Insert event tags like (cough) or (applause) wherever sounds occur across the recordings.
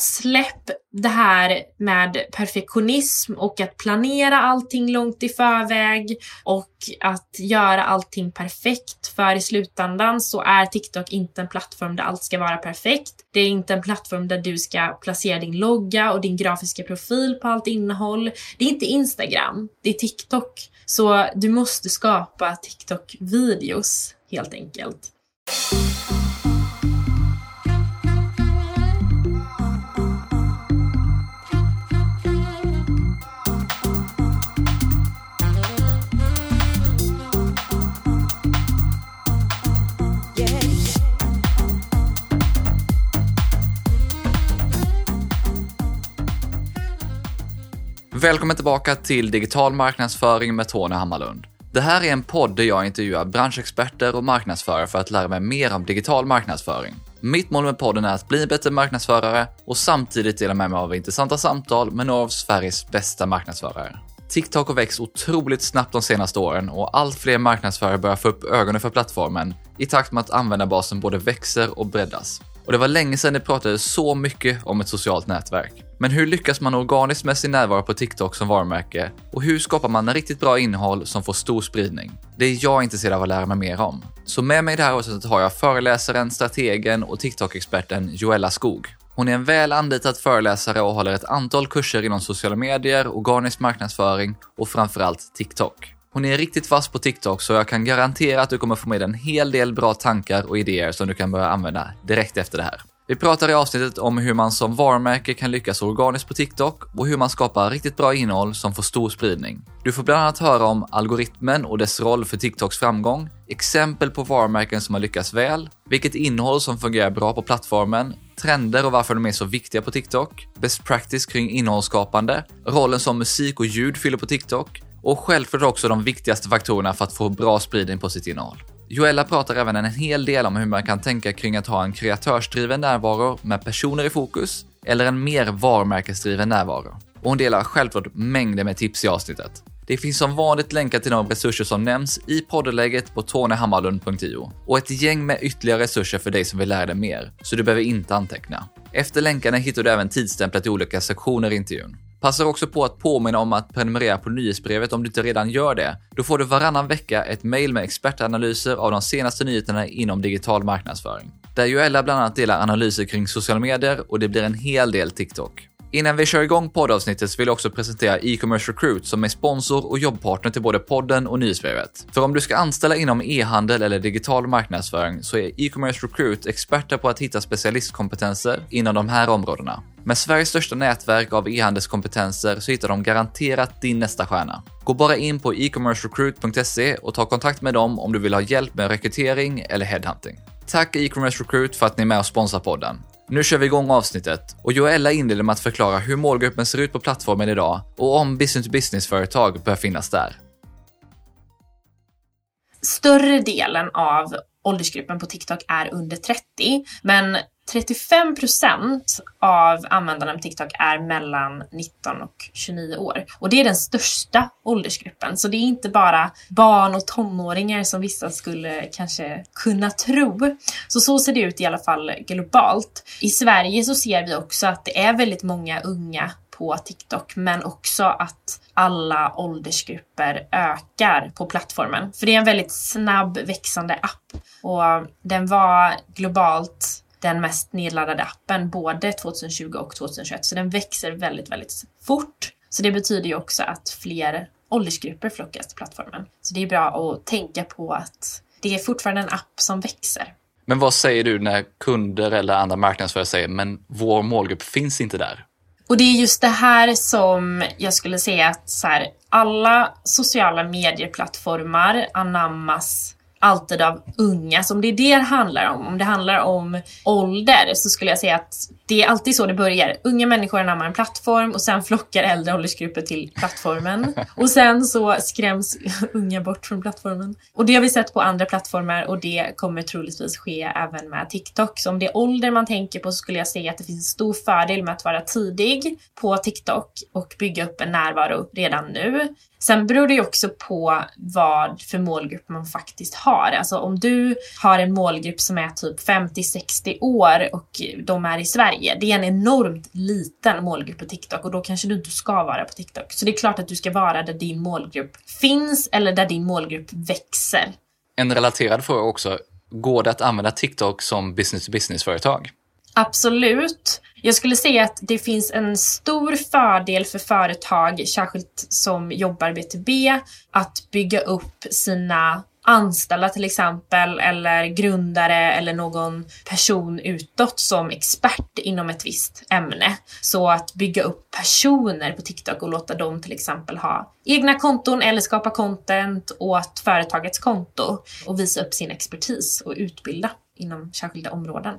Släpp det här med perfektionism och att planera allting långt i förväg och att göra allting perfekt. För i slutändan så är TikTok inte en plattform där allt ska vara perfekt. Det är inte en plattform där du ska placera din logga och din grafiska profil på allt innehåll. Det är inte Instagram, det är TikTok. Så du måste skapa TikTok-videos helt enkelt. Välkommen tillbaka till Digital marknadsföring med Tony Hammarlund. Det här är en podd där jag intervjuar branschexperter och marknadsförare för att lära mig mer om digital marknadsföring. Mitt mål med podden är att bli en bättre marknadsförare och samtidigt dela med mig av intressanta samtal med några av Sveriges bästa marknadsförare. TikTok har växt otroligt snabbt de senaste åren och allt fler marknadsförare börjar få upp ögonen för plattformen i takt med att användarbasen både växer och breddas. Och det var länge sedan det pratades så mycket om ett socialt nätverk. Men hur lyckas man organiskt med sin närvaro på TikTok som varumärke? Och hur skapar man en riktigt bra innehåll som får stor spridning? Det är jag intresserad av att lära mig mer om. Så med mig i det här avsnittet har jag föreläsaren, strategen och TikTok-experten Joella Skog. Hon är en väl anlitad föreläsare och håller ett antal kurser inom sociala medier, organisk marknadsföring och framförallt TikTok. Hon är riktigt fast på TikTok så jag kan garantera att du kommer få med en hel del bra tankar och idéer som du kan börja använda direkt efter det här. Vi pratar i avsnittet om hur man som varumärke kan lyckas organiskt på TikTok och hur man skapar riktigt bra innehåll som får stor spridning. Du får bland annat höra om algoritmen och dess roll för TikToks framgång, exempel på varumärken som har lyckats väl, vilket innehåll som fungerar bra på plattformen, trender och varför de är så viktiga på TikTok, best practice kring innehållsskapande, rollen som musik och ljud fyller på TikTok och självklart också de viktigaste faktorerna för att få bra spridning på sitt innehåll. Joella pratar även en hel del om hur man kan tänka kring att ha en kreatörsdriven närvaro med personer i fokus eller en mer varumärkesdriven närvaro. Och hon delar självklart mängder med tips i avsnittet. Det finns som vanligt länkar till de resurser som nämns i poddeläget på tonyhammarlund.io och ett gäng med ytterligare resurser för dig som vill lära dig mer, så du behöver inte anteckna. Efter länkarna hittar du även tidstämplat i olika sektioner i intervjun. Passar också på att påminna om att prenumerera på nyhetsbrevet om du inte redan gör det. Då får du varannan vecka ett mail med expertanalyser av de senaste nyheterna inom digital marknadsföring. Där Joella bland annat delar analyser kring sociala medier och det blir en hel del TikTok. Innan vi kör igång poddavsnittet vill jag också presentera e-commerce recruit som är sponsor och jobbpartner till både podden och nyhetsbrevet. För om du ska anställa inom e-handel eller digital marknadsföring så är e-commerce recruit experter på att hitta specialistkompetenser inom de här områdena. Med Sveriges största nätverk av e-handelskompetenser så hittar de garanterat din nästa stjärna. Gå bara in på e-commercerecruit.se och ta kontakt med dem om du vill ha hjälp med rekrytering eller headhunting. Tack e-commerce recruit för att ni är med och sponsrar podden. Nu kör vi igång avsnittet och Joella inleder med att förklara hur målgruppen ser ut på plattformen idag och om business-to-business-företag bör finnas där. Större delen av åldersgruppen på TikTok är under 30, men 35 procent av användarna på TikTok är mellan 19 och 29 år. Och det är den största åldersgruppen. Så det är inte bara barn och tonåringar som vissa skulle kanske kunna tro. Så så ser det ut i alla fall globalt. I Sverige så ser vi också att det är väldigt många unga på TikTok, men också att alla åldersgrupper ökar på plattformen. För det är en väldigt snabb växande app och den var globalt den mest nedladdade appen både 2020 och 2021. Så den växer väldigt, väldigt fort. Så det betyder ju också att fler åldersgrupper flockas till plattformen. Så det är bra att tänka på att det är fortfarande en app som växer. Men vad säger du när kunder eller andra marknadsförare säger men vår målgrupp finns inte där? Och det är just det här som jag skulle säga att så här, alla sociala medieplattformar anammas alltid av unga. Så om det är det det handlar om, om det handlar om ålder, så skulle jag säga att det är alltid så det börjar. Unga människor anammar en plattform och sen flockar äldre åldersgrupper till plattformen. (laughs) Och sen så skräms unga bort från plattformen. Och det har vi sett på andra plattformar och det kommer troligtvis ske även med TikTok. Så om det är ålder man tänker på så skulle jag säga att det finns en stor fördel med att vara tidig på TikTok och bygga upp en närvaro redan nu. Sen beror det ju också på vad för målgrupp man faktiskt har. Alltså om du har en målgrupp som är typ 50-60 år och de är i Sverige. Det är en enormt liten målgrupp på TikTok och då kanske du inte ska vara på TikTok. Så det är klart att du ska vara där din målgrupp finns eller där din målgrupp växer. En relaterad fråga också. Går det att använda TikTok som business-to-business-företag? Absolut. Jag skulle säga att det finns en stor fördel för företag, särskilt som jobbar B2B, att bygga upp sina anställda till exempel eller grundare eller någon person utåt som expert inom ett visst ämne. Så att bygga upp personer på TikTok och låta dem till exempel ha egna konton eller skapa content åt företagets konto och visa upp sin expertis och utbilda inom särskilda områden.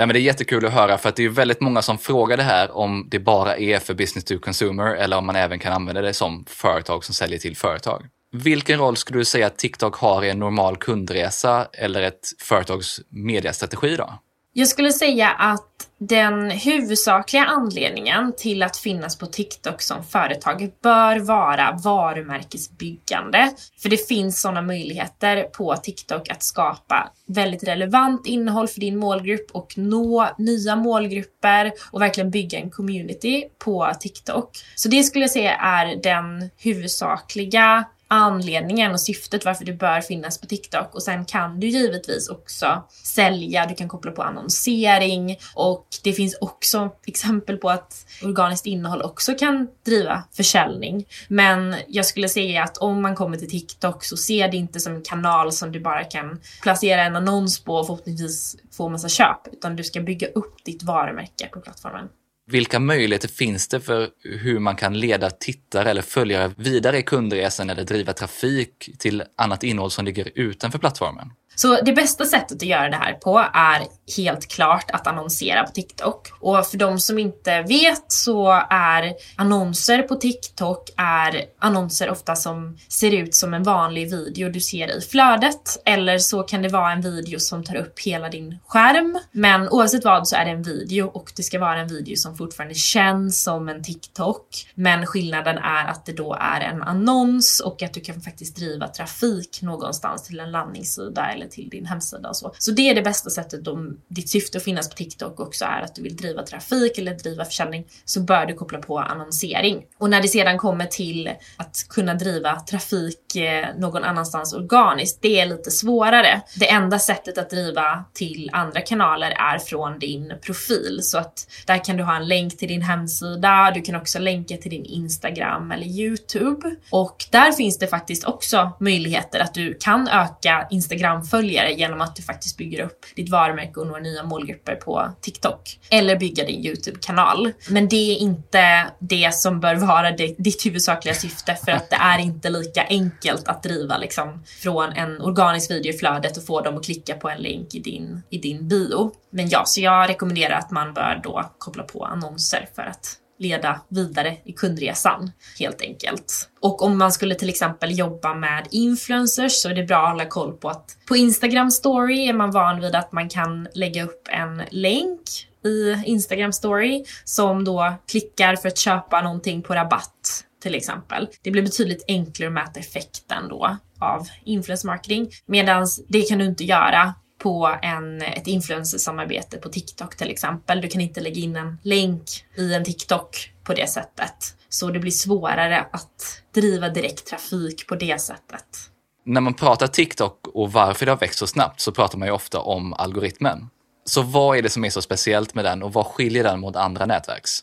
Nej, men det är jättekul att höra för att det är väldigt många som frågar det här om det bara är för business to consumer eller om man även kan använda det som företag som säljer till företag. Vilken roll skulle du säga att TikTok har i en normal kundresa eller ett företags mediastrategi då? Jag skulle säga att den huvudsakliga anledningen till att finnas på TikTok som företag bör vara varumärkesbyggande. För det finns sådana möjligheter på TikTok att skapa väldigt relevant innehåll för din målgrupp och nå nya målgrupper och verkligen bygga en community på TikTok. Så det skulle jag säga är den huvudsakliga anledningen och syftet varför du bör finnas på TikTok. Och sen kan du givetvis också sälja, du kan koppla på annonsering och det finns också exempel på att organiskt innehåll också kan driva försäljning. Men jag skulle säga att om man kommer till TikTok så se det inte som en kanal som du bara kan placera en annons på och förhoppningsvis få massa köp, utan du ska bygga upp ditt varumärke på plattformen. Vilka möjligheter finns det för hur man kan leda tittare eller följare vidare i kundresan eller driva trafik till annat innehåll som ligger utanför plattformen? Så det bästa sättet att göra det här på är helt klart att annonsera på TikTok. Och för de som inte vet så är annonser på TikTok är annonser ofta som ser ut som en vanlig video du ser i flödet. Eller så kan det vara en video som tar upp hela din skärm. Men oavsett vad så är det en video och det ska vara en video som fortfarande känns som en TikTok. Men skillnaden är att det då är en annons och att du kan faktiskt driva trafik någonstans till en landningssida eller till din hemsida och så. Så det är det bästa sättet om ditt syfte att finnas på TikTok också är att du vill driva trafik eller driva försäljning så bör du koppla på annonsering. Och när det sedan kommer till att kunna driva trafik eh, någon annanstans organiskt, det är lite svårare. Det enda sättet att driva till andra kanaler är från din profil så att där kan du ha en länk till din hemsida. Du kan också länka till din Instagram eller Youtube och där finns det faktiskt också möjligheter att du kan öka Instagram följare genom att du faktiskt bygger upp ditt varumärke och når nya målgrupper på TikTok. Eller bygga din YouTube-kanal. Men det är inte det som bör vara ditt huvudsakliga syfte för att det är inte lika enkelt att driva liksom från en organisk video i flödet och få dem att klicka på en länk i din, i din bio. Men ja, så jag rekommenderar att man bör då koppla på annonser för att leda vidare i kundresan helt enkelt. Och om man skulle till exempel jobba med influencers så är det bra att hålla koll på att på Instagram story är man van vid att man kan lägga upp en länk i Instagram story som då klickar för att köpa någonting på rabatt till exempel. Det blir betydligt enklare att mäta effekten då av influencer marketing medan det kan du inte göra på en, ett influencersamarbete på TikTok till exempel. Du kan inte lägga in en länk i en TikTok på det sättet. Så det blir svårare att driva direkt trafik på det sättet. När man pratar TikTok och varför det har växt så snabbt så pratar man ju ofta om algoritmen. Så vad är det som är så speciellt med den och vad skiljer den mot andra nätverks?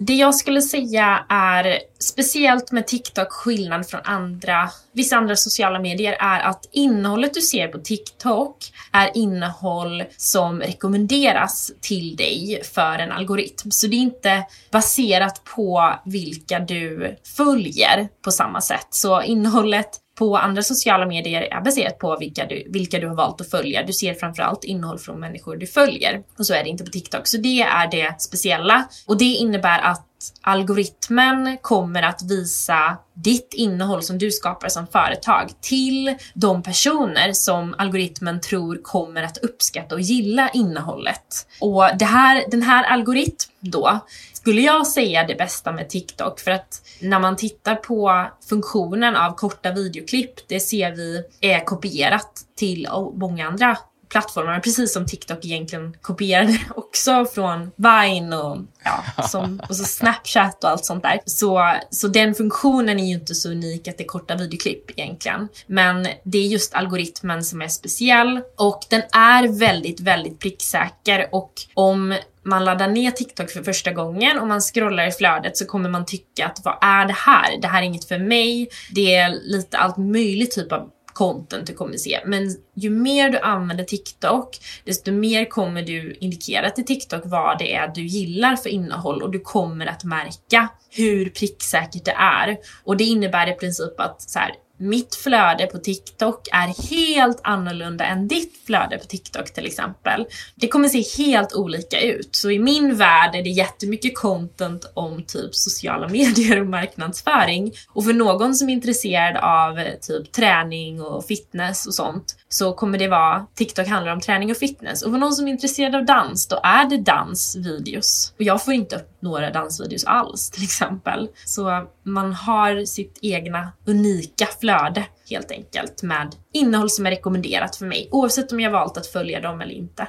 Det jag skulle säga är speciellt med TikTok skillnad från andra, vissa andra sociala medier är att innehållet du ser på TikTok är innehåll som rekommenderas till dig för en algoritm. Så det är inte baserat på vilka du följer på samma sätt. Så innehållet på andra sociala medier är baserat på vilka du, vilka du har valt att följa. Du ser framförallt innehåll från människor du följer. Och så är det inte på TikTok. Så det är det speciella. Och det innebär att algoritmen kommer att visa ditt innehåll som du skapar som företag till de personer som algoritmen tror kommer att uppskatta och gilla innehållet. Och det här, den här algoritmen då skulle jag säga det bästa med TikTok. För att när man tittar på funktionen av korta videoklipp, det ser vi är kopierat till många andra plattformar precis som TikTok egentligen kopierade (laughs) också från Vine och, ja, som, och så Snapchat och allt sånt där. Så, så den funktionen är ju inte så unik att det är korta videoklipp egentligen. Men det är just algoritmen som är speciell och den är väldigt, väldigt pricksäker och om man laddar ner TikTok för första gången och man scrollar i flödet så kommer man tycka att vad är det här? Det här är inget för mig. Det är lite allt möjligt typ av content du kommer se. Men ju mer du använder TikTok, desto mer kommer du indikera till TikTok vad det är du gillar för innehåll och du kommer att märka hur pricksäkert det är. Och det innebär i princip att så här, mitt flöde på TikTok är helt annorlunda än ditt flöde på TikTok till exempel. Det kommer se helt olika ut. Så i min värld är det jättemycket content om typ sociala (laughs) medier och marknadsföring. Och för någon som är intresserad av eh, typ träning och fitness och sånt så kommer det vara TikTok handlar om träning och fitness. Och för någon som är intresserad av dans, då är det dansvideos. Och jag får inte upp några dansvideos alls till exempel. Så man har sitt egna unika flöde helt enkelt med innehåll som är rekommenderat för mig oavsett om jag valt att följa dem eller inte.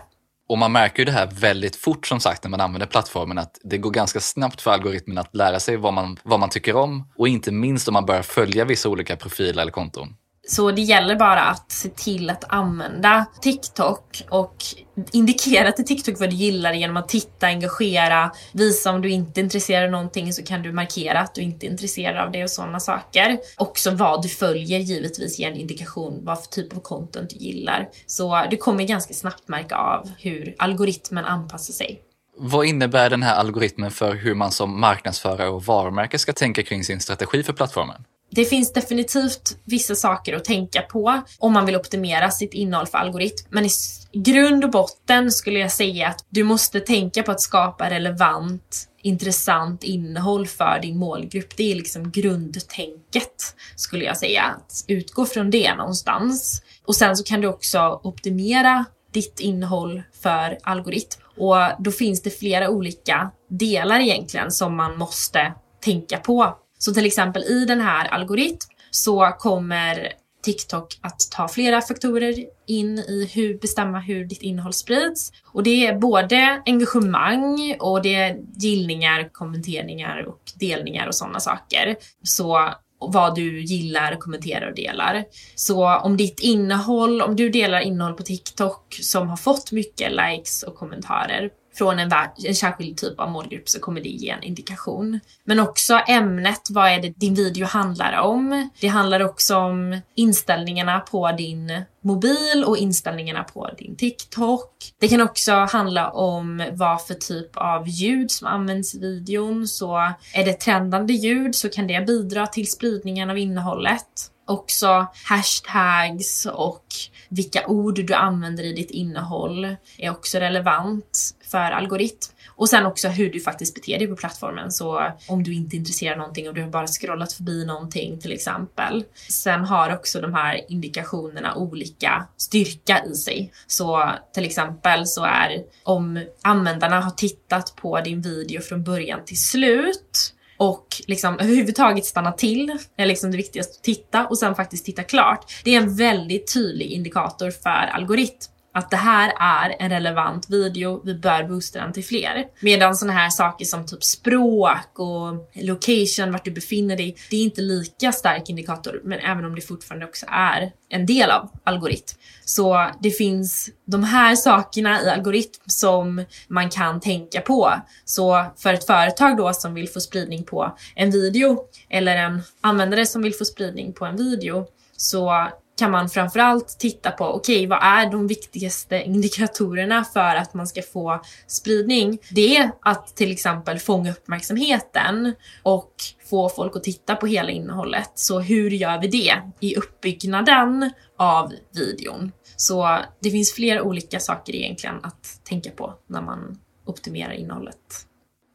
Och man märker ju det här väldigt fort som sagt när man använder plattformen att det går ganska snabbt för algoritmen att lära sig vad man, vad man tycker om och inte minst om man börjar följa vissa olika profiler eller konton. Så det gäller bara att se till att använda TikTok och indikera till TikTok vad du gillar genom att titta, engagera, visa om du inte är intresserad av någonting så kan du markera att du inte är intresserad av det och sådana saker. Också vad du följer givetvis ger en indikation vad för typ av content du gillar. Så du kommer ganska snabbt märka av hur algoritmen anpassar sig. Vad innebär den här algoritmen för hur man som marknadsförare och varumärke ska tänka kring sin strategi för plattformen? Det finns definitivt vissa saker att tänka på om man vill optimera sitt innehåll för algoritm. Men i grund och botten skulle jag säga att du måste tänka på att skapa relevant, intressant innehåll för din målgrupp. Det är liksom grundtänket skulle jag säga. Att utgå från det någonstans. Och sen så kan du också optimera ditt innehåll för algoritm. Och då finns det flera olika delar egentligen som man måste tänka på så till exempel i den här algoritm så kommer TikTok att ta flera faktorer in i hur bestämma hur ditt innehåll sprids. Och det är både engagemang och det är gillningar, kommenteringar och delningar och sådana saker. Så vad du gillar, kommenterar och delar. Så om ditt innehåll, om du delar innehåll på TikTok som har fått mycket likes och kommentarer från en, en särskild typ av målgrupp så kommer det ge en indikation. Men också ämnet, vad är det din video handlar om? Det handlar också om inställningarna på din mobil och inställningarna på din TikTok. Det kan också handla om vad för typ av ljud som används i videon. Så är det trendande ljud så kan det bidra till spridningen av innehållet. Också hashtags och vilka ord du använder i ditt innehåll är också relevant för algoritm. Och sen också hur du faktiskt beter dig på plattformen. Så om du inte är intresserad av någonting och du har bara scrollat förbi någonting till exempel. Sen har också de här indikationerna olika styrka i sig. Så till exempel så är om användarna har tittat på din video från början till slut och liksom överhuvudtaget stanna till är liksom det viktigaste. Titta och sen faktiskt titta klart. Det är en väldigt tydlig indikator för algoritm att det här är en relevant video, vi bör boosta den till fler. Medan sådana här saker som typ språk och location, vart du befinner dig, det är inte lika stark indikator, men även om det fortfarande också är en del av algoritm. Så det finns de här sakerna i algoritm som man kan tänka på. Så för ett företag då som vill få spridning på en video eller en användare som vill få spridning på en video så kan man framförallt titta på, okej okay, vad är de viktigaste indikatorerna för att man ska få spridning? Det är att till exempel fånga uppmärksamheten och få folk att titta på hela innehållet. Så hur gör vi det i uppbyggnaden av videon? Så det finns flera olika saker egentligen att tänka på när man optimerar innehållet.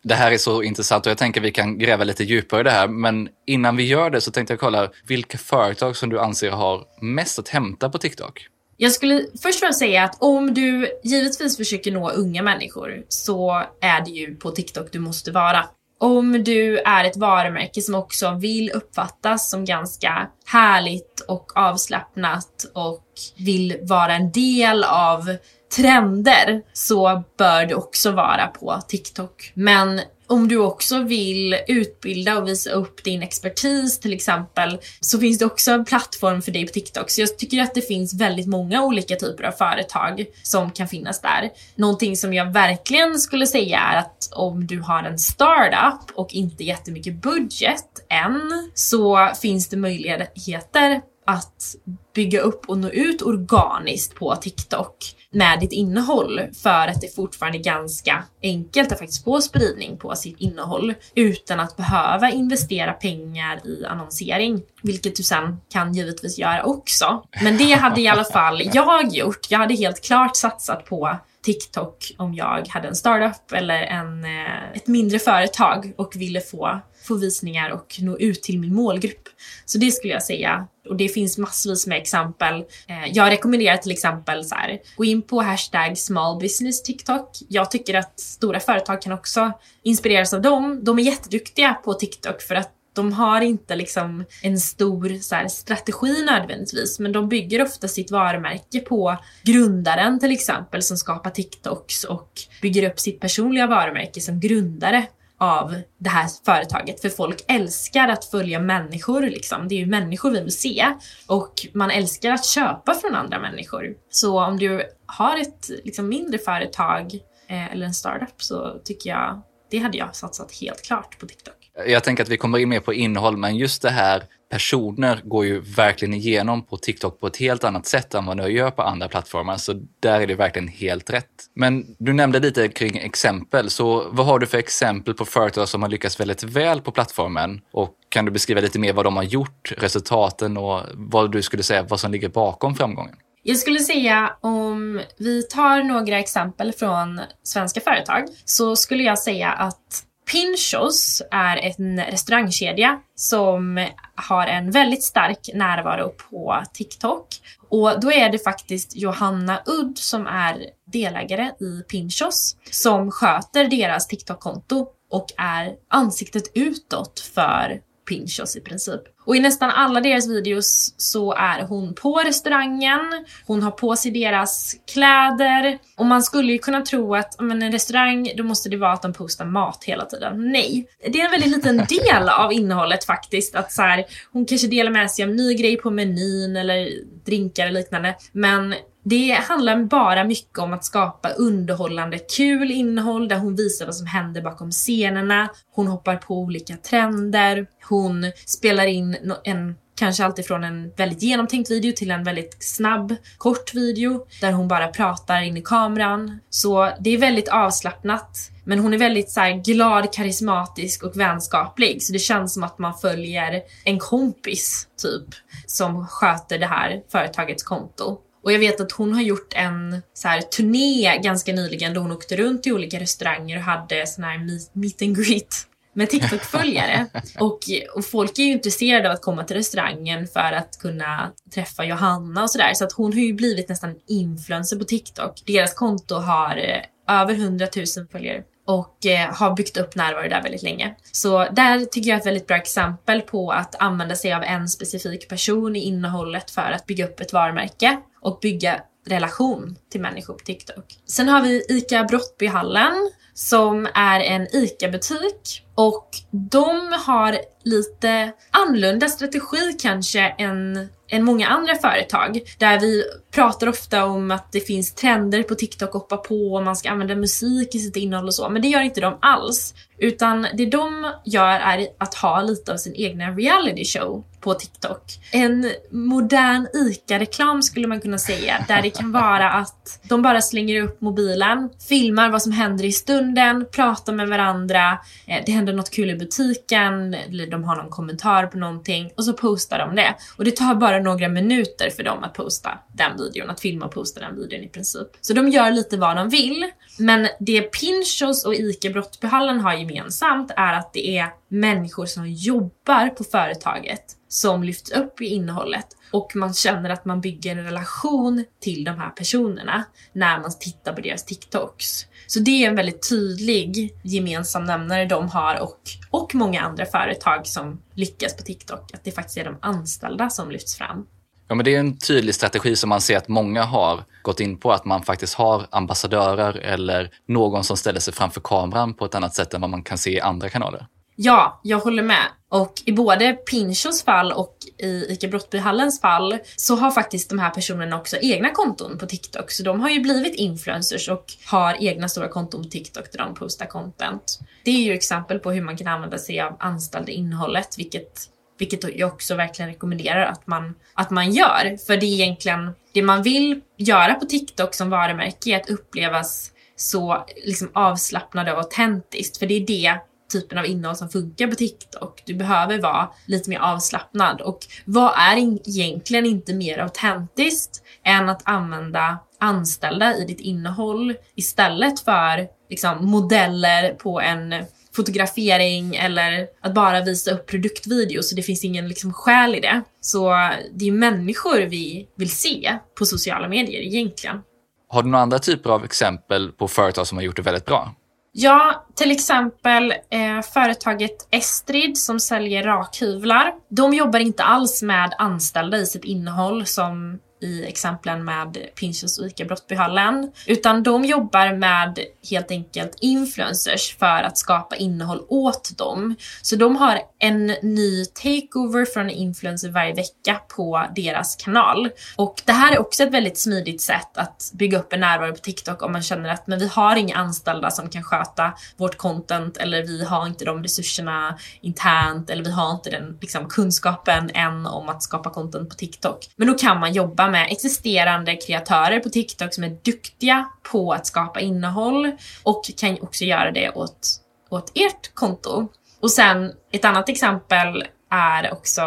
Det här är så intressant och jag tänker att vi kan gräva lite djupare i det här. Men innan vi gör det så tänkte jag kolla vilka företag som du anser har mest att hämta på TikTok? Jag skulle först vilja säga att om du givetvis försöker nå unga människor så är det ju på TikTok du måste vara. Om du är ett varumärke som också vill uppfattas som ganska härligt och avslappnat och vill vara en del av trender så bör du också vara på TikTok. Men om du också vill utbilda och visa upp din expertis till exempel så finns det också en plattform för dig på TikTok. Så jag tycker att det finns väldigt många olika typer av företag som kan finnas där. Någonting som jag verkligen skulle säga är att om du har en startup och inte jättemycket budget än så finns det möjligheter att bygga upp och nå ut organiskt på TikTok med ditt innehåll för att det fortfarande är ganska enkelt att faktiskt få spridning på sitt innehåll utan att behöva investera pengar i annonsering. Vilket du sen kan givetvis göra också. Men det hade i alla fall (laughs) jag gjort. Jag hade helt klart satsat på TikTok om jag hade en startup eller en, eh, ett mindre företag och ville få, få visningar och nå ut till min målgrupp. Så det skulle jag säga. Och det finns massvis med exempel. Eh, jag rekommenderar till exempel så här, gå in på hashtag small business TikTok. Jag tycker att stora företag kan också inspireras av dem. De är jätteduktiga på TikTok för att de har inte liksom en stor så här, strategi nödvändigtvis, men de bygger ofta sitt varumärke på grundaren till exempel som skapar TikToks och bygger upp sitt personliga varumärke som grundare av det här företaget. För folk älskar att följa människor liksom. Det är ju människor vi vill se. Och man älskar att köpa från andra människor. Så om du har ett liksom, mindre företag eh, eller en startup så tycker jag det hade jag satsat helt klart på TikTok. Jag tänker att vi kommer in mer på innehåll, men just det här personer går ju verkligen igenom på TikTok på ett helt annat sätt än vad de gör på andra plattformar, så där är det verkligen helt rätt. Men du nämnde lite kring exempel, så vad har du för exempel på företag som har lyckats väldigt väl på plattformen? Och kan du beskriva lite mer vad de har gjort, resultaten och vad du skulle säga vad som ligger bakom framgången? Jag skulle säga om vi tar några exempel från svenska företag så skulle jag säga att Pinchos är en restaurangkedja som har en väldigt stark närvaro på TikTok. Och då är det faktiskt Johanna Udd som är delägare i Pinchos som sköter deras TikTok-konto och är ansiktet utåt för Pinchos i princip. Och i nästan alla deras videos så är hon på restaurangen, hon har på sig deras kläder och man skulle ju kunna tro att men en restaurang, då måste det vara att de postar mat hela tiden. Nej, det är en väldigt liten (laughs) del av innehållet faktiskt. Att så här, hon kanske delar med sig av ny grej på menyn eller drinkar och liknande. Men det handlar bara mycket om att skapa underhållande kul innehåll där hon visar vad som händer bakom scenerna. Hon hoppar på olika trender. Hon spelar in en Kanske alltifrån en väldigt genomtänkt video till en väldigt snabb, kort video där hon bara pratar in i kameran. Så det är väldigt avslappnat. Men hon är väldigt så glad, karismatisk och vänskaplig. Så det känns som att man följer en kompis, typ, som sköter det här företagets konto. Och jag vet att hon har gjort en så här, turné ganska nyligen då hon åkte runt i olika restauranger och hade sån här meet and greet med TikTok-följare. (laughs) och, och folk är ju intresserade av att komma till restaurangen för att kunna träffa Johanna och sådär. Så att hon har ju blivit nästan en influencer på TikTok. Deras konto har eh, över 100 000 följare och eh, har byggt upp närvaro där väldigt länge. Så där tycker jag är ett väldigt bra exempel på att använda sig av en specifik person i innehållet för att bygga upp ett varumärke och bygga relation till människor på TikTok. Sen har vi ICA Brottbyhallen som är en ICA-butik och de har lite annorlunda strategi kanske än, än många andra företag. Där vi pratar ofta om att det finns trender på TikTok att hoppa på och man ska använda musik i sitt innehåll och så. Men det gör inte de alls. Utan det de gör är att ha lite av sin egna reality show på TikTok. En modern ICA-reklam skulle man kunna säga. Där det kan vara att de bara slänger upp mobilen, filmar vad som händer i stunden pratar med varandra, eh, det händer något kul i butiken, eller de har någon kommentar på någonting och så postar de det. Och det tar bara några minuter för dem att posta den videon, att filma och posta den videon i princip. Så de gör lite vad de vill. Men det Pinchos och ICA Brottbyhallen har gemensamt är att det är människor som jobbar på företaget som lyfts upp i innehållet och man känner att man bygger en relation till de här personerna när man tittar på deras TikToks. Så det är en väldigt tydlig gemensam nämnare de har och, och många andra företag som lyckas på TikTok, att det faktiskt är de anställda som lyfts fram. Ja, men det är en tydlig strategi som man ser att många har gått in på, att man faktiskt har ambassadörer eller någon som ställer sig framför kameran på ett annat sätt än vad man kan se i andra kanaler. Ja, jag håller med. Och i både Pinchos fall och i ICA Brottbyhallens fall så har faktiskt de här personerna också egna konton på TikTok. Så de har ju blivit influencers och har egna stora konton på TikTok där de postar content. Det är ju exempel på hur man kan använda sig av anställda innehållet, vilket vilket jag också verkligen rekommenderar att man, att man gör. För det är egentligen det man vill göra på TikTok som varumärke är att upplevas så liksom avslappnad och autentiskt. För det är det typen av innehåll som funkar på TikTok. Du behöver vara lite mer avslappnad. Och vad är egentligen inte mer autentiskt än att använda anställda i ditt innehåll istället för liksom, modeller på en fotografering eller att bara visa upp produktvideos så det finns ingen liksom skäl i det. Så det är människor vi vill se på sociala medier egentligen. Har du några andra typer av exempel på företag som har gjort det väldigt bra? Ja, till exempel eh, företaget Estrid som säljer rakhyvlar. De jobbar inte alls med anställda i sitt innehåll som i exemplen med Pinchos och ICA Brottbyhallen. Utan de jobbar med helt enkelt influencers för att skapa innehåll åt dem. Så de har en ny takeover från en influencer varje vecka på deras kanal. Och det här är också ett väldigt smidigt sätt att bygga upp en närvaro på TikTok om man känner att men vi har inga anställda som kan sköta vårt content eller vi har inte de resurserna internt eller vi har inte den liksom, kunskapen än om att skapa content på TikTok. Men då kan man jobba med existerande kreatörer på TikTok som är duktiga på att skapa innehåll och kan också göra det åt, åt ert konto. Och sen ett annat exempel är också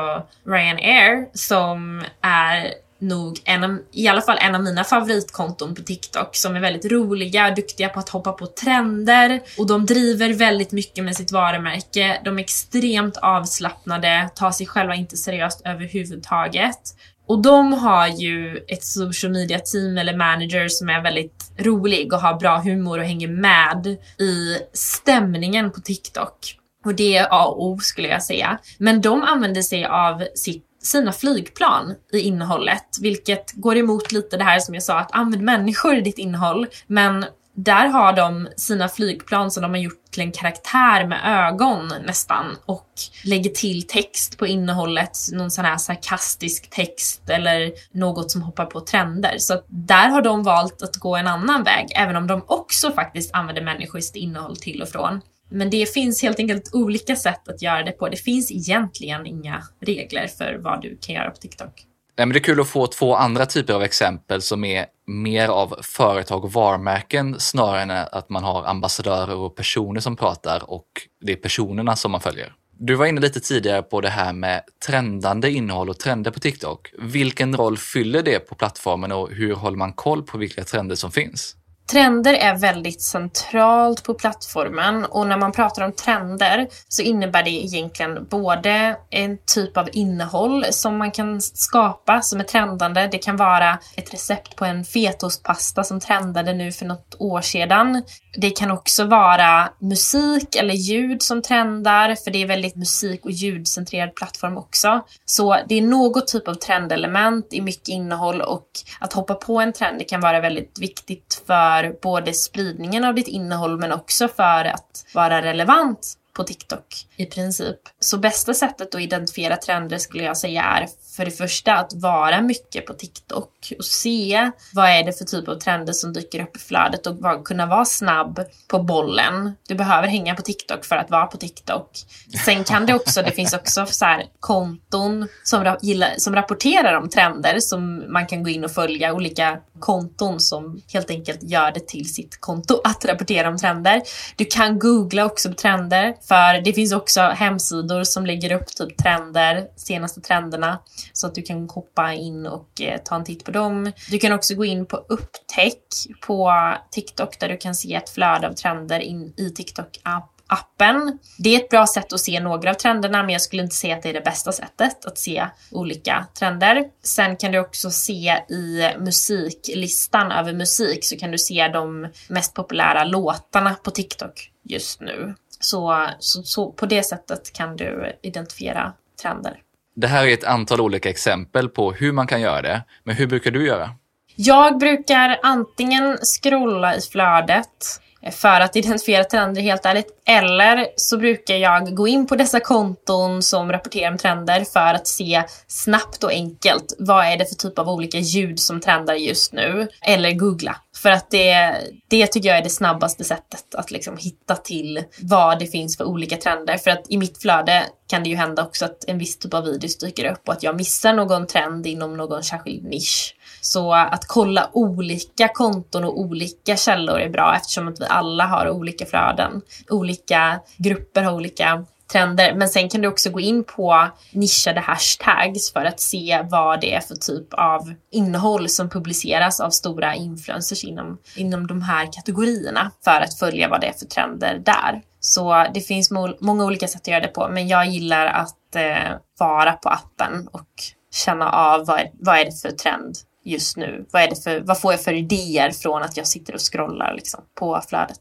Ryanair som är nog en av, i alla fall en av mina favoritkonton på TikTok som är väldigt roliga, duktiga på att hoppa på trender och de driver väldigt mycket med sitt varumärke. De är extremt avslappnade, tar sig själva inte seriöst överhuvudtaget. Och de har ju ett social media team eller manager som är väldigt rolig och har bra humor och hänger med i stämningen på TikTok. Och det är A och O skulle jag säga. Men de använder sig av sitt sina flygplan i innehållet, vilket går emot lite det här som jag sa att använd människor i ditt innehåll. Men där har de sina flygplan som de har gjort till en karaktär med ögon nästan och lägger till text på innehållet, någon sån här sarkastisk text eller något som hoppar på trender. Så där har de valt att gå en annan väg, även om de också faktiskt använder människors innehåll till och från. Men det finns helt enkelt olika sätt att göra det på. Det finns egentligen inga regler för vad du kan göra på TikTok. Nej, men det är kul att få två andra typer av exempel som är mer av företag och varumärken snarare än att man har ambassadörer och personer som pratar och det är personerna som man följer. Du var inne lite tidigare på det här med trendande innehåll och trender på TikTok. Vilken roll fyller det på plattformen och hur håller man koll på vilka trender som finns? Trender är väldigt centralt på plattformen och när man pratar om trender så innebär det egentligen både en typ av innehåll som man kan skapa som är trendande. Det kan vara ett recept på en fetostpasta som trendade nu för något år sedan. Det kan också vara musik eller ljud som trendar för det är väldigt musik och ljudcentrerad plattform också. Så det är något typ av trendelement i mycket innehåll och att hoppa på en trend kan vara väldigt viktigt för både spridningen av ditt innehåll men också för att vara relevant på TikTok i princip. Så bästa sättet att identifiera trender skulle jag säga är för det första att vara mycket på TikTok och se vad är det för typ av trender som dyker upp i flödet och kunna vara snabb på bollen. Du behöver hänga på TikTok för att vara på TikTok. Sen kan det också, det finns också så här konton som, som rapporterar om trender som man kan gå in och följa, olika konton som helt enkelt gör det till sitt konto att rapportera om trender. Du kan googla också på trender, för det finns också hemsidor som lägger upp typ trender, senaste trenderna, så att du kan hoppa in och eh, ta en titt på dem. Du kan också gå in på upptäck på TikTok där du kan se ett flöde av trender in i TikTok app appen. Det är ett bra sätt att se några av trenderna, men jag skulle inte säga att det är det bästa sättet att se olika trender. Sen kan du också se i musiklistan över musik så kan du se de mest populära låtarna på TikTok just nu. Så, så, så på det sättet kan du identifiera trender. Det här är ett antal olika exempel på hur man kan göra det, men hur brukar du göra? Jag brukar antingen scrolla i flödet för att identifiera trender helt ärligt. Eller så brukar jag gå in på dessa konton som rapporterar om trender för att se snabbt och enkelt vad är det för typ av olika ljud som trendar just nu. Eller googla. För att det, det tycker jag är det snabbaste sättet att liksom hitta till vad det finns för olika trender. För att i mitt flöde kan det ju hända också att en viss typ av videos dyker upp och att jag missar någon trend inom någon särskild nisch. Så att kolla olika konton och olika källor är bra eftersom att vi alla har olika flöden. Olika grupper har olika trender. Men sen kan du också gå in på nischade hashtags för att se vad det är för typ av innehåll som publiceras av stora influencers inom, inom de här kategorierna för att följa vad det är för trender där. Så det finns många olika sätt att göra det på, men jag gillar att eh, vara på appen och känna av vad är, vad är det för trend just nu? Vad, är det för, vad får jag för idéer från att jag sitter och scrollar liksom, på flödet?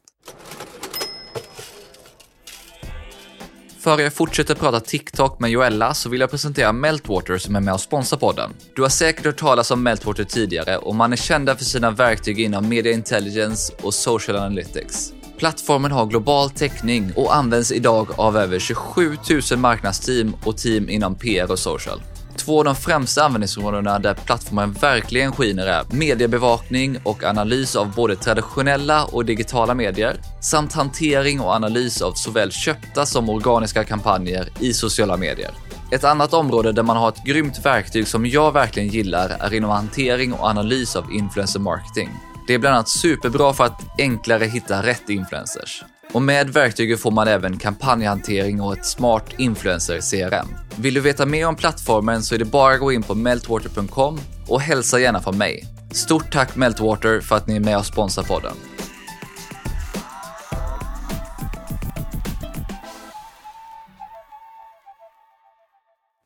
Före jag fortsätter prata TikTok med Joella så vill jag presentera Meltwater som är med och sponsrar podden. Du har säkert hört talas om Meltwater tidigare och man är kända för sina verktyg inom media intelligence och social analytics. Plattformen har global täckning och används idag av över 27 000 marknadsteam och team inom PR och social. Två av de främsta användningsområdena där plattformen verkligen skiner är mediebevakning och analys av både traditionella och digitala medier samt hantering och analys av såväl köpta som organiska kampanjer i sociala medier. Ett annat område där man har ett grymt verktyg som jag verkligen gillar är inom hantering och analys av influencer marketing. Det är bland annat superbra för att enklare hitta rätt influencers. Och med verktyget får man även kampanjhantering och ett smart influencer CRM. Vill du veta mer om plattformen så är det bara att gå in på meltwater.com och hälsa gärna från mig. Stort tack Meltwater för att ni är med och sponsrar podden.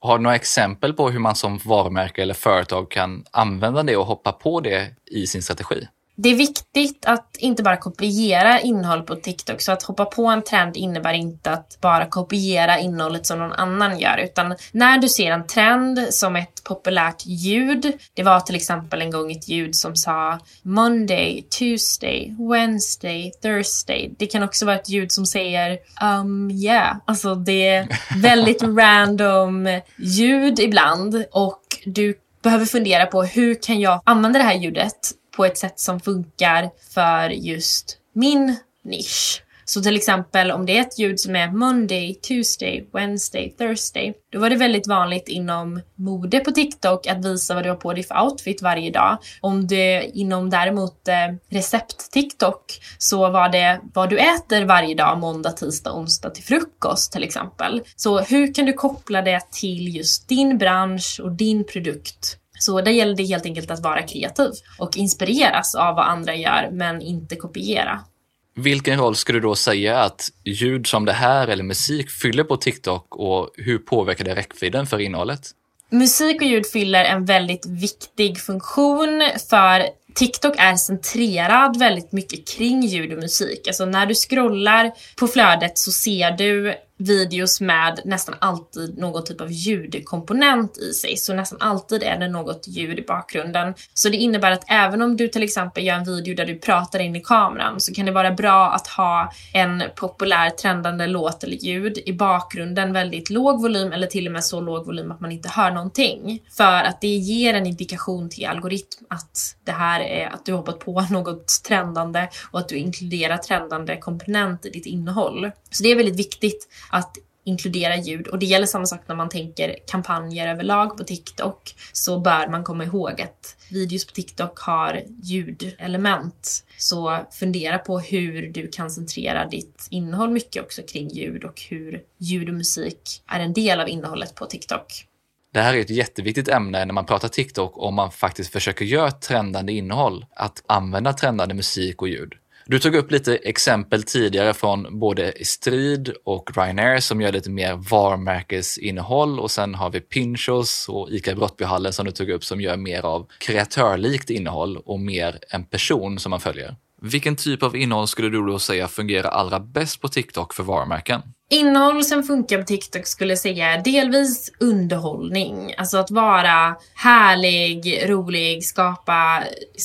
Har du några exempel på hur man som varumärke eller företag kan använda det och hoppa på det i sin strategi? Det är viktigt att inte bara kopiera innehåll på TikTok. Så att hoppa på en trend innebär inte att bara kopiera innehållet som någon annan gör. Utan när du ser en trend som ett populärt ljud. Det var till exempel en gång ett ljud som sa Monday, Tuesday, Wednesday, Thursday. Det kan också vara ett ljud som säger um yeah. Alltså det är (laughs) väldigt random ljud ibland. Och du behöver fundera på hur kan jag använda det här ljudet på ett sätt som funkar för just min nisch. Så till exempel om det är ett ljud som är Monday, Tuesday, Wednesday, Thursday. Då var det väldigt vanligt inom mode på TikTok att visa vad du har på dig för outfit varje dag. Om det inom däremot eh, recept-TikTok så var det vad du äter varje dag, måndag, tisdag, onsdag till frukost till exempel. Så hur kan du koppla det till just din bransch och din produkt så där gäller det helt enkelt att vara kreativ och inspireras av vad andra gör, men inte kopiera. Vilken roll skulle du då säga att ljud som det här eller musik fyller på TikTok och hur påverkar det räckvidden för innehållet? Musik och ljud fyller en väldigt viktig funktion för TikTok är centrerad väldigt mycket kring ljud och musik. Alltså när du scrollar på flödet så ser du videos med nästan alltid någon typ av ljudkomponent i sig. Så nästan alltid är det något ljud i bakgrunden. Så det innebär att även om du till exempel gör en video där du pratar in i kameran så kan det vara bra att ha en populär trendande låt eller ljud i bakgrunden, väldigt låg volym eller till och med så låg volym att man inte hör någonting. För att det ger en indikation till algoritm att det här är att du hoppat på (laughs) något trendande och att du inkluderar trendande komponent i ditt innehåll. Så det är väldigt viktigt att inkludera ljud och det gäller samma sak när man tänker kampanjer överlag på TikTok så bör man komma ihåg att videos på TikTok har ljudelement. Så fundera på hur du kan centrera ditt innehåll mycket också kring ljud och hur ljud och musik är en del av innehållet på TikTok. Det här är ett jätteviktigt ämne när man pratar TikTok om man faktiskt försöker göra trendande innehåll, att använda trendande musik och ljud. Du tog upp lite exempel tidigare från både Strid och Ryanair som gör lite mer varumärkesinnehåll och sen har vi Pinchos och ICA Brottbyhallen som du tog upp som gör mer av kreatörlikt innehåll och mer en person som man följer. Vilken typ av innehåll skulle du då säga fungerar allra bäst på TikTok för varumärken? Innehåll som funkar på TikTok skulle jag säga delvis underhållning. Alltså att vara härlig, rolig, skapa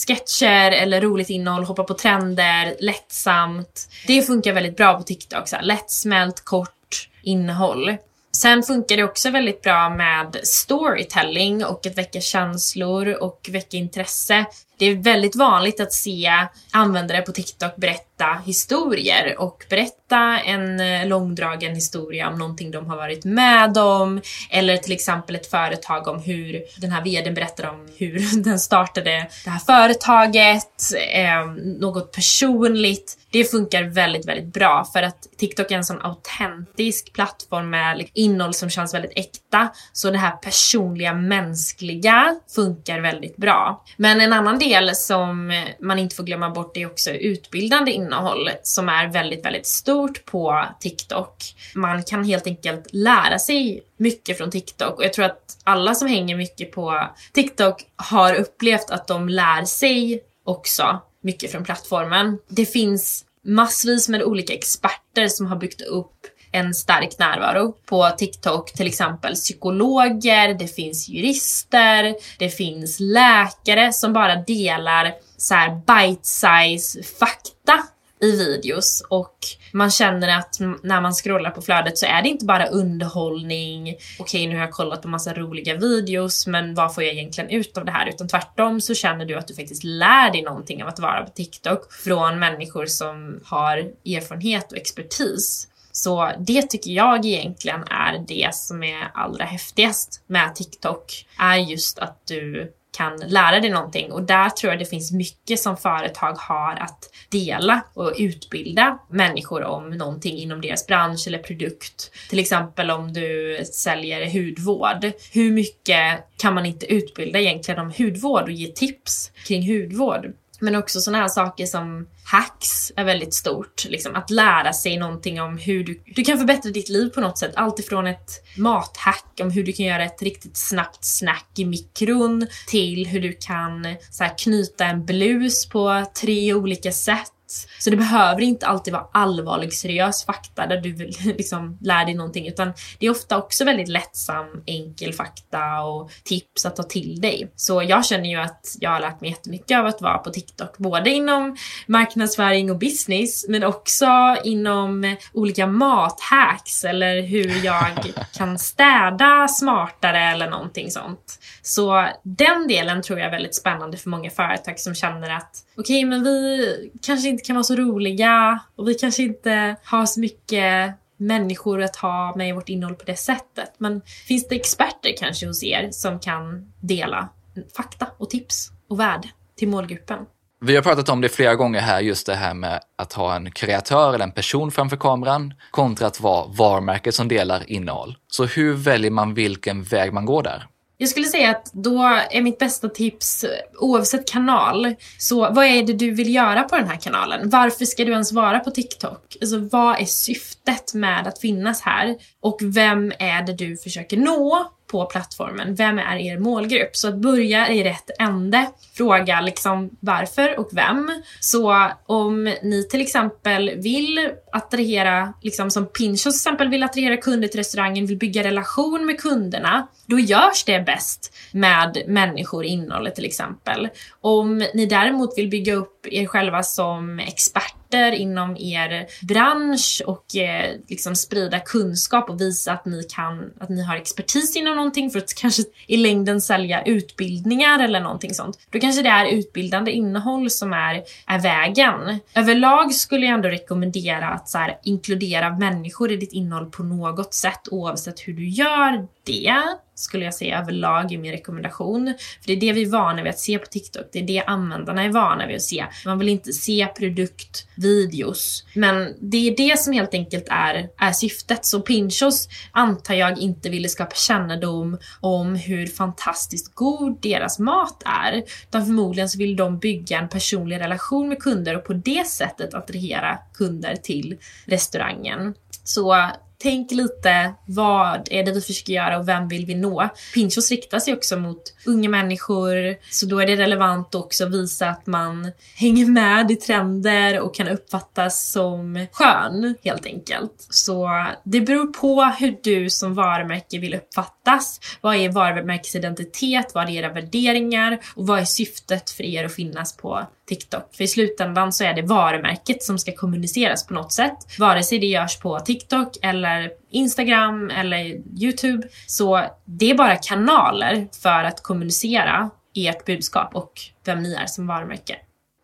sketcher eller roligt innehåll, hoppa på trender, lättsamt. Det funkar väldigt bra på TikTok. Så här, lättsmält, kort innehåll. Sen funkar det också väldigt bra med storytelling och att väcka känslor och väcka intresse. Det är väldigt vanligt att se användare på TikTok berätta historier och berätta en eh, långdragen historia om någonting de har varit med om. Eller till exempel ett företag om hur den här vdn berättar om hur (laughs) den startade det här företaget. Eh, något personligt. Det funkar väldigt, väldigt bra för att TikTok är en sån autentisk plattform med liksom, innehåll som känns väldigt äkta. Så det här personliga, mänskliga funkar väldigt bra. Men en annan del som man inte får glömma bort är också utbildande innehåll som är väldigt, väldigt stort på TikTok. Man kan helt enkelt lära sig mycket från TikTok och jag tror att alla som hänger mycket på TikTok har upplevt att de lär sig också mycket från plattformen. Det finns massvis med olika experter som har byggt upp en stark närvaro på TikTok. Till exempel psykologer, det finns jurister, det finns läkare som bara delar så här bite-size fakta i videos och man känner att när man scrollar på flödet så är det inte bara underhållning. Okej, okay, nu har jag kollat på massa roliga videos, men vad får jag egentligen ut av det här? Utan tvärtom så känner du att du faktiskt lär dig någonting av att vara på TikTok från människor som har erfarenhet och expertis. Så det tycker jag egentligen är det som är allra häftigast med TikTok. Är just att du kan lära dig någonting och där tror jag det finns mycket som företag har att dela och utbilda människor om någonting inom deras bransch eller produkt. Till exempel om du säljer hudvård. Hur mycket kan man inte utbilda egentligen om hudvård och ge tips kring hudvård? Men också sådana här saker som hacks är väldigt stort. Liksom, att lära sig någonting om hur du, du kan förbättra ditt liv på något sätt. Allt ifrån ett mathack om hur du kan göra ett riktigt snabbt snack i mikron till hur du kan så här, knyta en blus på tre olika sätt så det behöver inte alltid vara allvarlig, seriös fakta där du (laughs) liksom lär dig någonting utan det är ofta också väldigt lättsam, enkel fakta och tips att ta till dig. Så jag känner ju att jag har lärt mig jättemycket av att vara på TikTok, både inom marknadsföring och business men också inom olika mathacks eller hur jag (laughs) kan städa smartare eller någonting sånt. Så den delen tror jag är väldigt spännande för många företag som känner att okej, okay, men vi kanske inte kan vara så roliga och vi kanske inte har så mycket människor att ha med i vårt innehåll på det sättet. Men finns det experter kanske hos er som kan dela fakta och tips och värde till målgruppen? Vi har pratat om det flera gånger här, just det här med att ha en kreatör eller en person framför kameran kontra att vara varumärket som delar innehåll. Så hur väljer man vilken väg man går där? Jag skulle säga att då är mitt bästa tips, oavsett kanal, så vad är det du vill göra på den här kanalen? Varför ska du ens vara på TikTok? Alltså vad är syftet med att finnas här? Och vem är det du försöker nå? på plattformen. Vem är er målgrupp? Så att börja i rätt ände. Fråga liksom varför och vem. Så om ni till exempel vill attrahera, liksom som Pinchos till exempel vill attrahera kunder till restaurangen, vill bygga relation med kunderna, då görs det bäst med människor i innehållet till exempel. Om ni däremot vill bygga upp er själva som experter inom er bransch och eh, liksom sprida kunskap och visa att ni kan, att ni har expertis inom någonting för att kanske i längden sälja utbildningar eller någonting sånt. Då kanske det är utbildande innehåll som är, är vägen. Överlag skulle jag ändå rekommendera att så här, inkludera människor i ditt innehåll på något sätt oavsett hur du gör det skulle jag säga överlag i min rekommendation. För det är det vi är vana vid att se på TikTok. Det är det användarna är vana vid att se. Man vill inte se produktvideos. Men det är det som helt enkelt är, är syftet. Så Pinchos antar jag inte ville skapa kännedom om hur fantastiskt god deras mat är. Utan förmodligen så vill de bygga en personlig relation med kunder och på det sättet attrahera kunder till restaurangen. Så tänk lite, vad är det vi försöker göra och vem vill vi nå? Pinchos riktar sig också mot unga människor, så då är det relevant att också visa att man hänger med i trender och kan uppfattas som skön, helt enkelt. Så det beror på hur du som varumärke vill uppfattas. Vad är varumärkesidentitet? Vad är era värderingar? Och vad är syftet för er att finnas på TikTok. För i slutändan så är det varumärket som ska kommuniceras på något sätt. Vare sig det görs på TikTok eller Instagram eller YouTube. Så det är bara kanaler för att kommunicera ert budskap och vem ni är som varumärke.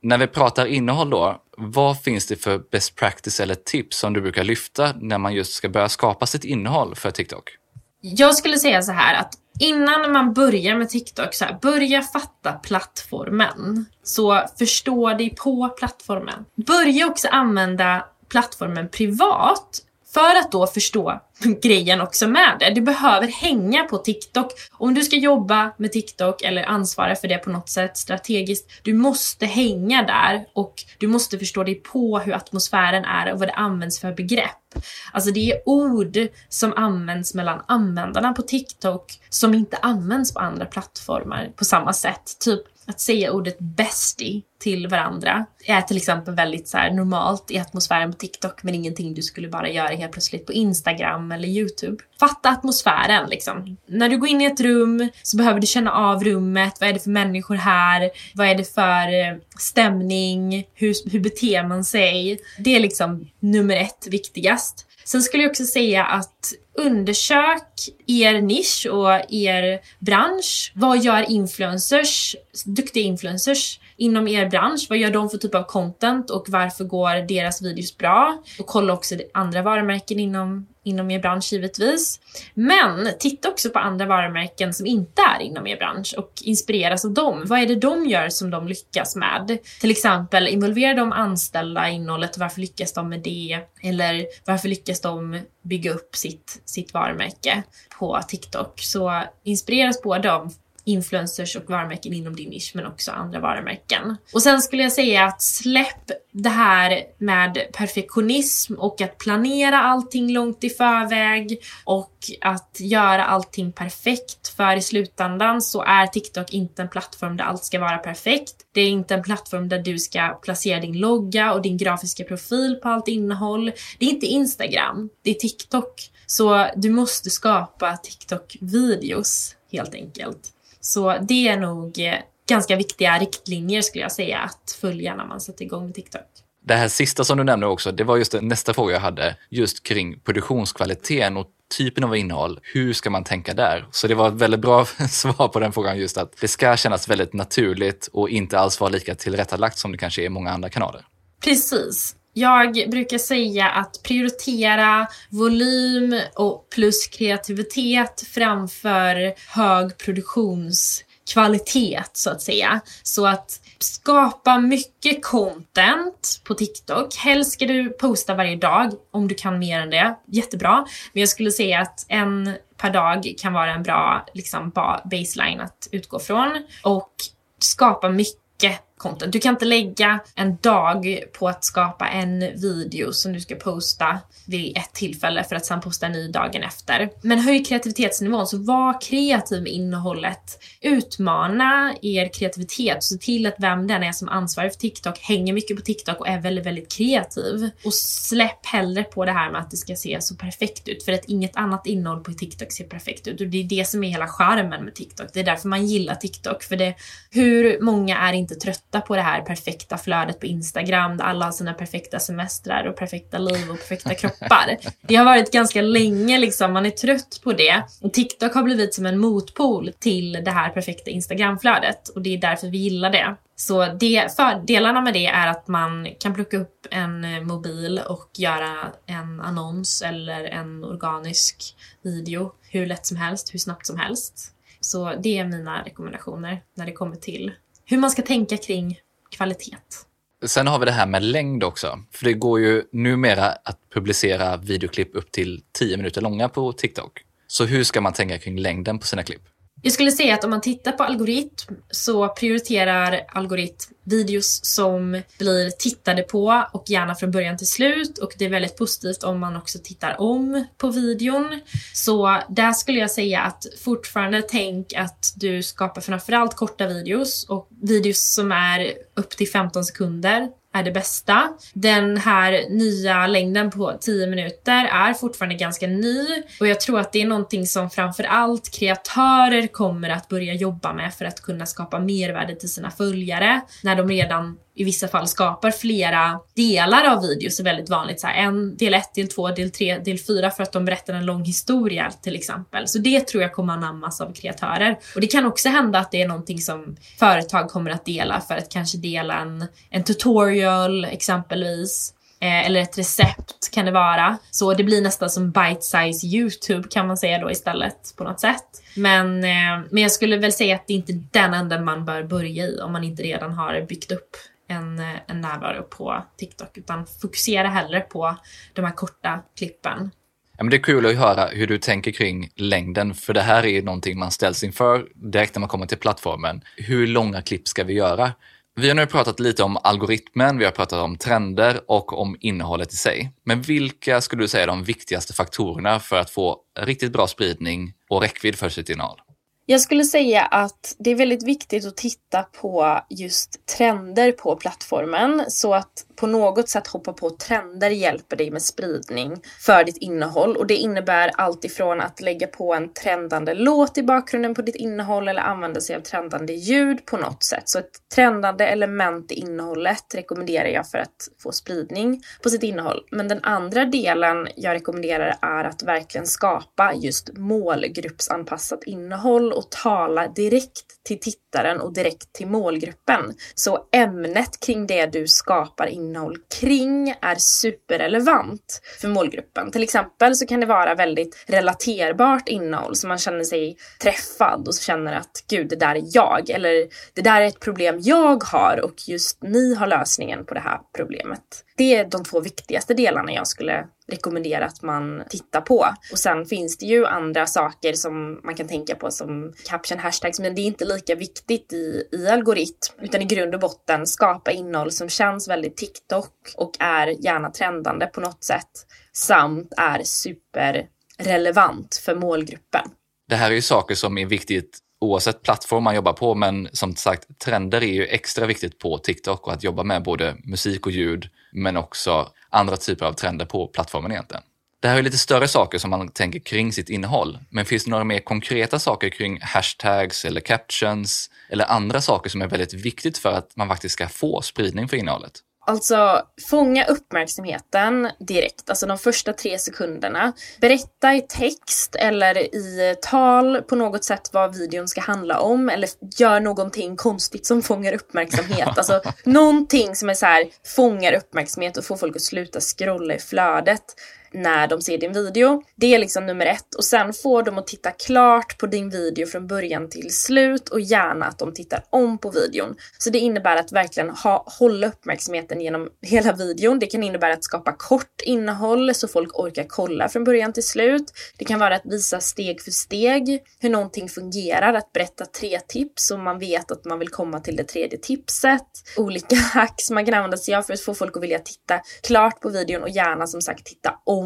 När vi pratar innehåll då, vad finns det för best practice eller tips som du brukar lyfta när man just ska börja skapa sitt innehåll för TikTok? Jag skulle säga så här att innan man börjar med TikTok, så här, börja fatta plattformen. Så förstå dig på plattformen. Börja också använda plattformen privat för att då förstå (laughs) grejen också med det. Du behöver hänga på TikTok. Om du ska jobba med TikTok eller ansvara för det på något sätt strategiskt, du måste hänga där och du måste förstå dig på hur atmosfären är och vad det används för begrepp. Alltså det är ord som används mellan användarna på TikTok som inte används på andra plattformar på samma sätt. Typ att säga ordet bestie till varandra är till exempel väldigt så normalt i atmosfären på TikTok men ingenting du skulle bara göra helt plötsligt på Instagram eller YouTube. Fatta atmosfären liksom. När du går in i ett rum så behöver du känna av rummet. Vad är det för människor här? Vad är det för eh, stämning? Hur, hur beter man sig? Det är liksom nummer ett viktigast. Sen skulle jag också säga att undersök er nisch och er bransch. Vad gör influencers, duktiga influencers inom er bransch? Vad gör de för typ av content och varför går deras videos bra? Och kolla också andra varumärken inom inom er bransch givetvis. Men titta också på andra varumärken som inte är inom er bransch och inspireras av dem. Vad är det de gör som de lyckas med? Till exempel involvera de anställda i innehållet. Varför lyckas de med det? Eller varför lyckas de bygga upp sitt, sitt varumärke på TikTok? Så inspireras både av influencers och varumärken inom din nisch men också andra varumärken. Och sen skulle jag säga att släpp det här med perfektionism och att planera allting långt i förväg och att göra allting perfekt. För i slutändan så är TikTok inte en plattform där allt ska vara perfekt. Det är inte en plattform där du ska placera din logga och din grafiska profil på allt innehåll. Det är inte Instagram, det är TikTok. Så du måste skapa TikTok-videos helt enkelt. Så det är nog eh, ganska viktiga riktlinjer skulle jag säga att följa när man sätter igång med TikTok. Det här sista som du nämnde också, det var just det, nästa fråga jag hade, just kring produktionskvaliteten och typen av innehåll. Hur ska man tänka där? Så det var ett väldigt bra (laughs) svar på den frågan, just att det ska kännas väldigt naturligt och inte alls vara lika tillrättalagt som det kanske är i många andra kanaler. Precis. Jag brukar säga att prioritera volym och plus kreativitet framför hög produktionskvalitet så att säga. Så att skapa mycket content på TikTok. Helst ska du posta varje dag om du kan mer än det. Jättebra. Men jag skulle säga att en per dag kan vara en bra liksom, baseline att utgå från. Och skapa mycket content. Du kan inte lägga en dag på att skapa en video som du ska posta vid ett tillfälle för att sen posta en ny dagen efter. Men höj kreativitetsnivån, så var kreativ med innehållet. Utmana er kreativitet, se till att vem den är som ansvarar för TikTok hänger mycket på TikTok och är väldigt, väldigt kreativ. Och släpp hellre på det här med att det ska se så perfekt ut, för att inget annat innehåll på TikTok ser perfekt ut. Och det är det som är hela charmen med TikTok. Det är därför man gillar TikTok, för det, hur många är inte trötta på det här perfekta flödet på Instagram, där alla har sina perfekta semestrar och perfekta liv och perfekta kroppar. (laughs) Det har varit ganska länge liksom, man är trött på det. Och TikTok har blivit som en motpol till det här perfekta Instagramflödet och det är därför vi gillar det. Så det, fördelarna med det är att man kan plocka upp en eh, mobil och göra en annons eller en organisk video hur lätt som helst, hur snabbt som helst. Så det är mina rekommendationer när det kommer till hur man ska tänka kring kvalitet. Sen har vi det här med längd också. För det går ju numera att publicera videoklipp upp till 10 minuter långa på TikTok. Så hur ska man tänka kring längden på sina klipp? Jag skulle säga att om man tittar på algoritm så prioriterar algoritm videos som blir tittade på och gärna från början till slut och det är väldigt positivt om man också tittar om på videon. Så där skulle jag säga att fortfarande tänk att du skapar framförallt korta videos och videos som är upp till 15 sekunder är det bästa. Den här nya längden på 10 minuter är fortfarande ganska ny och jag tror att det är någonting som framförallt kreatörer kommer att börja jobba med för att kunna skapa mervärde till sina följare när de redan i vissa fall skapar flera delar av videos är väldigt vanligt. Så här, en del 1, del 2, del 3, del 4 för att de berättar en lång historia till exempel. Så det tror jag kommer anammas av kreatörer. Och det kan också hända att det är någonting som företag kommer att dela för att kanske dela en, en tutorial exempelvis. Eh, eller ett recept kan det vara. Så det blir nästan som bite-size YouTube kan man säga då istället på något sätt. Men, eh, men jag skulle väl säga att det är inte den änden man bör börja i om man inte redan har byggt upp en, en närvaro på TikTok utan fokusera hellre på de här korta klippen. Ja, men det är kul att höra hur du tänker kring längden, för det här är ju någonting man ställs inför direkt när man kommer till plattformen. Hur långa klipp ska vi göra? Vi har nu pratat lite om algoritmen, vi har pratat om trender och om innehållet i sig. Men vilka skulle du säga är de viktigaste faktorerna för att få riktigt bra spridning och räckvidd för sitt innehåll? Jag skulle säga att det är väldigt viktigt att titta på just trender på plattformen så att på något sätt hoppa på trender hjälper dig med spridning för ditt innehåll och det innebär allt ifrån att lägga på en trendande låt i bakgrunden på ditt innehåll eller använda sig av trendande ljud på något sätt. Så ett trendande element i innehållet rekommenderar jag för att få spridning på sitt innehåll. Men den andra delen jag rekommenderar är att verkligen skapa just målgruppsanpassat innehåll och att tala direkt till tittarna tittaren och direkt till målgruppen. Så ämnet kring det du skapar innehåll kring är superrelevant för målgruppen. Till exempel så kan det vara väldigt relaterbart innehåll så man känner sig träffad och känner att gud, det där är jag. Eller det där är ett problem jag har och just ni har lösningen på det här problemet. Det är de två viktigaste delarna jag skulle rekommendera att man tittar på. Och sen finns det ju andra saker som man kan tänka på som caption hashtags, men det är inte lika viktigt i, i algoritm, utan i grund och botten skapa innehåll som känns väldigt TikTok och är gärna trendande på något sätt samt är superrelevant för målgruppen. Det här är ju saker som är viktigt oavsett plattform man jobbar på, men som sagt, trender är ju extra viktigt på TikTok och att jobba med både musik och ljud, men också andra typer av trender på plattformen egentligen. Det här är lite större saker som man tänker kring sitt innehåll, men finns det några mer konkreta saker kring hashtags eller captions eller andra saker som är väldigt viktigt för att man faktiskt ska få spridning för innehållet? Alltså fånga uppmärksamheten direkt, alltså de första tre sekunderna. Berätta i text eller i tal på något sätt vad videon ska handla om eller gör någonting konstigt som fångar uppmärksamhet. Alltså (laughs) någonting som är så här, fångar uppmärksamhet och får folk att sluta scrolla i flödet när de ser din video. Det är liksom nummer ett. Och sen får de att titta klart på din video från början till slut och gärna att de tittar om på videon. Så det innebär att verkligen ha, hålla uppmärksamheten genom hela videon. Det kan innebära att skapa kort innehåll så folk orkar kolla från början till slut. Det kan vara att visa steg för steg hur någonting fungerar, att berätta tre tips så man vet att man vill komma till det tredje tipset. Olika (laughs) hacks man kan använda sig av för att få folk att vilja titta klart på videon och gärna som sagt titta om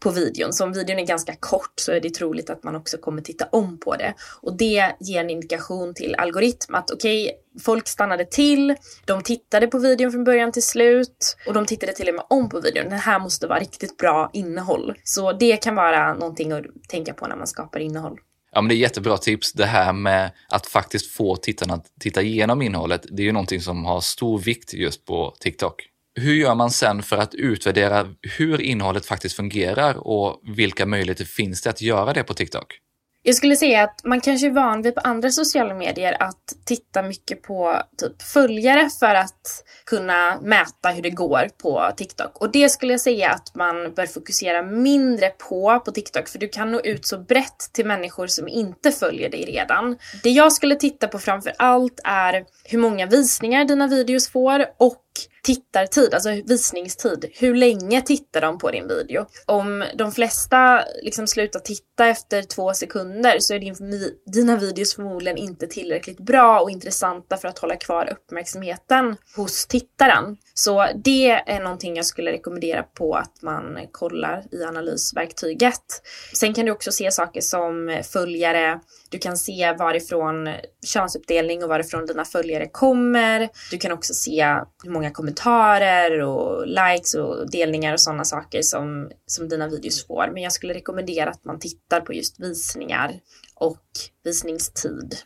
på videon. Så om videon är ganska kort så är det troligt att man också kommer titta om på det. Och det ger en indikation till algoritm att okej, okay, folk stannade till, de tittade på videon från början till slut och de tittade till och med om på videon. Det här måste vara riktigt bra innehåll. Så det kan vara någonting att tänka på när man skapar innehåll. Ja, men det är jättebra tips. Det här med att faktiskt få tittarna att titta igenom innehållet, det är ju någonting som har stor vikt just på TikTok. Hur gör man sen för att utvärdera hur innehållet faktiskt fungerar och vilka möjligheter finns det att göra det på TikTok? Jag skulle säga att man kanske är van vid på andra sociala medier att titta mycket på typ följare för att kunna mäta hur det går på TikTok. Och det skulle jag säga att man bör fokusera mindre på på TikTok för du kan nå ut så brett till människor som inte följer dig redan. Det jag skulle titta på framför allt är hur många visningar dina videos får och tittartid, alltså visningstid. Hur länge tittar de på din video? Om de flesta liksom slutar titta efter två sekunder så är din, dina videos förmodligen inte tillräckligt bra och intressanta för att hålla kvar uppmärksamheten hos tittaren. Så det är någonting jag skulle rekommendera på att man kollar i analysverktyget. Sen kan du också se saker som följare, du kan se varifrån könsuppdelning och varifrån dina följare kommer. Du kan också se hur många kommentarer och likes och delningar och sådana saker som, som dina videos får. Men jag skulle rekommendera att man tittar på just visningar och visningstid.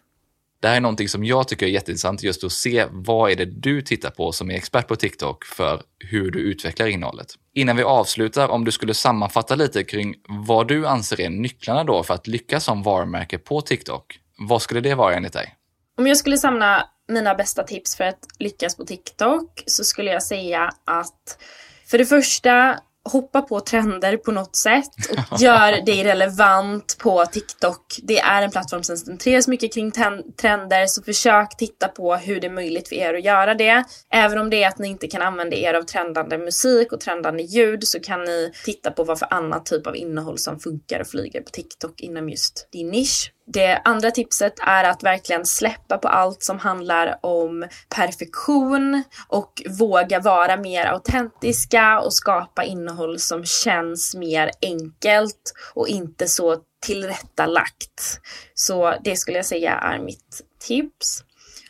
Det här är någonting som jag tycker är jätteintressant, just att se vad är det du tittar på som är expert på TikTok för hur du utvecklar innehållet. Innan vi avslutar, om du skulle sammanfatta lite kring vad du anser är nycklarna då för att lyckas som varumärke på TikTok. Vad skulle det vara enligt dig? Om jag skulle samla mina bästa tips för att lyckas på TikTok så skulle jag säga att för det första hoppa på trender på något sätt och (laughs) gör dig relevant på TikTok. Det är en plattform som centreras mycket kring trender så försök titta på hur det är möjligt för er att göra det. Även om det är att ni inte kan använda er av trendande musik och trendande ljud så kan ni titta på vad för annat typ av innehåll som funkar och flyger på TikTok inom just din nisch. Det andra tipset är att verkligen släppa på allt som handlar om perfektion och våga vara mer autentiska och skapa innehåll som känns mer enkelt och inte så tillrättalagt. Så det skulle jag säga är mitt tips.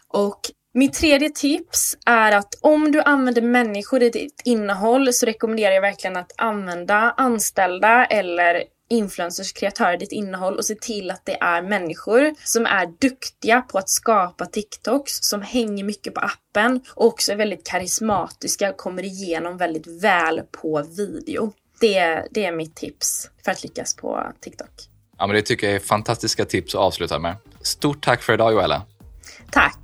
Och mitt tredje tips är att om du använder människor i ditt innehåll så rekommenderar jag verkligen att använda anställda eller influencers, kreatörer, ditt innehåll och se till att det är människor som är duktiga på att skapa TikToks, som hänger mycket på appen och också är väldigt karismatiska och kommer igenom väldigt väl på video. Det, det är mitt tips för att lyckas på TikTok. Ja, men det tycker jag är fantastiska tips att avsluta med. Stort tack för idag Joella. Tack.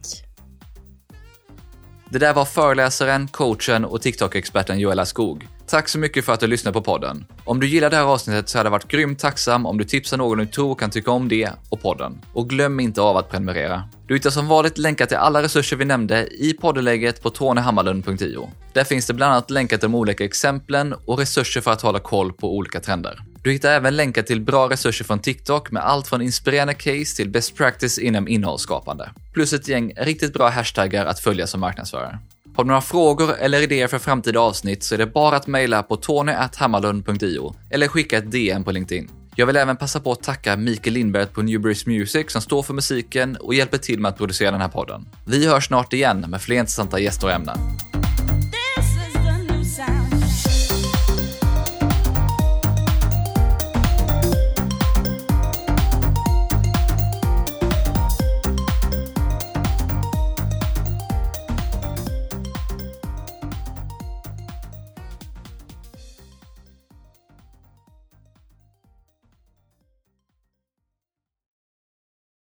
Det där var föreläsaren, coachen och TikTok-experten Joella Skog. Tack så mycket för att du lyssnade på podden. Om du gillar det här avsnittet så hade jag varit grymt tacksam om du tipsar någon du tror kan tycka om det och podden. Och glöm inte av att prenumerera. Du hittar som vanligt länkar till alla resurser vi nämnde i poddelägget på tonyhammarlund.io. Där finns det bland annat länkar till de olika exemplen och resurser för att hålla koll på olika trender. Du hittar även länkar till bra resurser från TikTok med allt från inspirerande case till best practice inom innehållsskapande. Plus ett gäng riktigt bra hashtaggar att följa som marknadsförare. Har du några frågor eller idéer för framtida avsnitt så är det bara att mejla på tony.hammarlund.io eller skicka ett DM på LinkedIn. Jag vill även passa på att tacka Mikael Lindberg på Newberries Music som står för musiken och hjälper till med att producera den här podden. Vi hörs snart igen med fler intressanta gäster och ämnen.